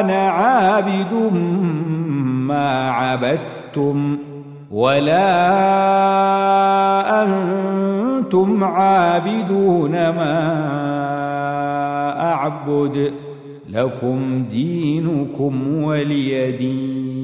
أنا عابد ما عبدتم ولا أنتم عابدون ما أعبد لكم دينكم ولي دين.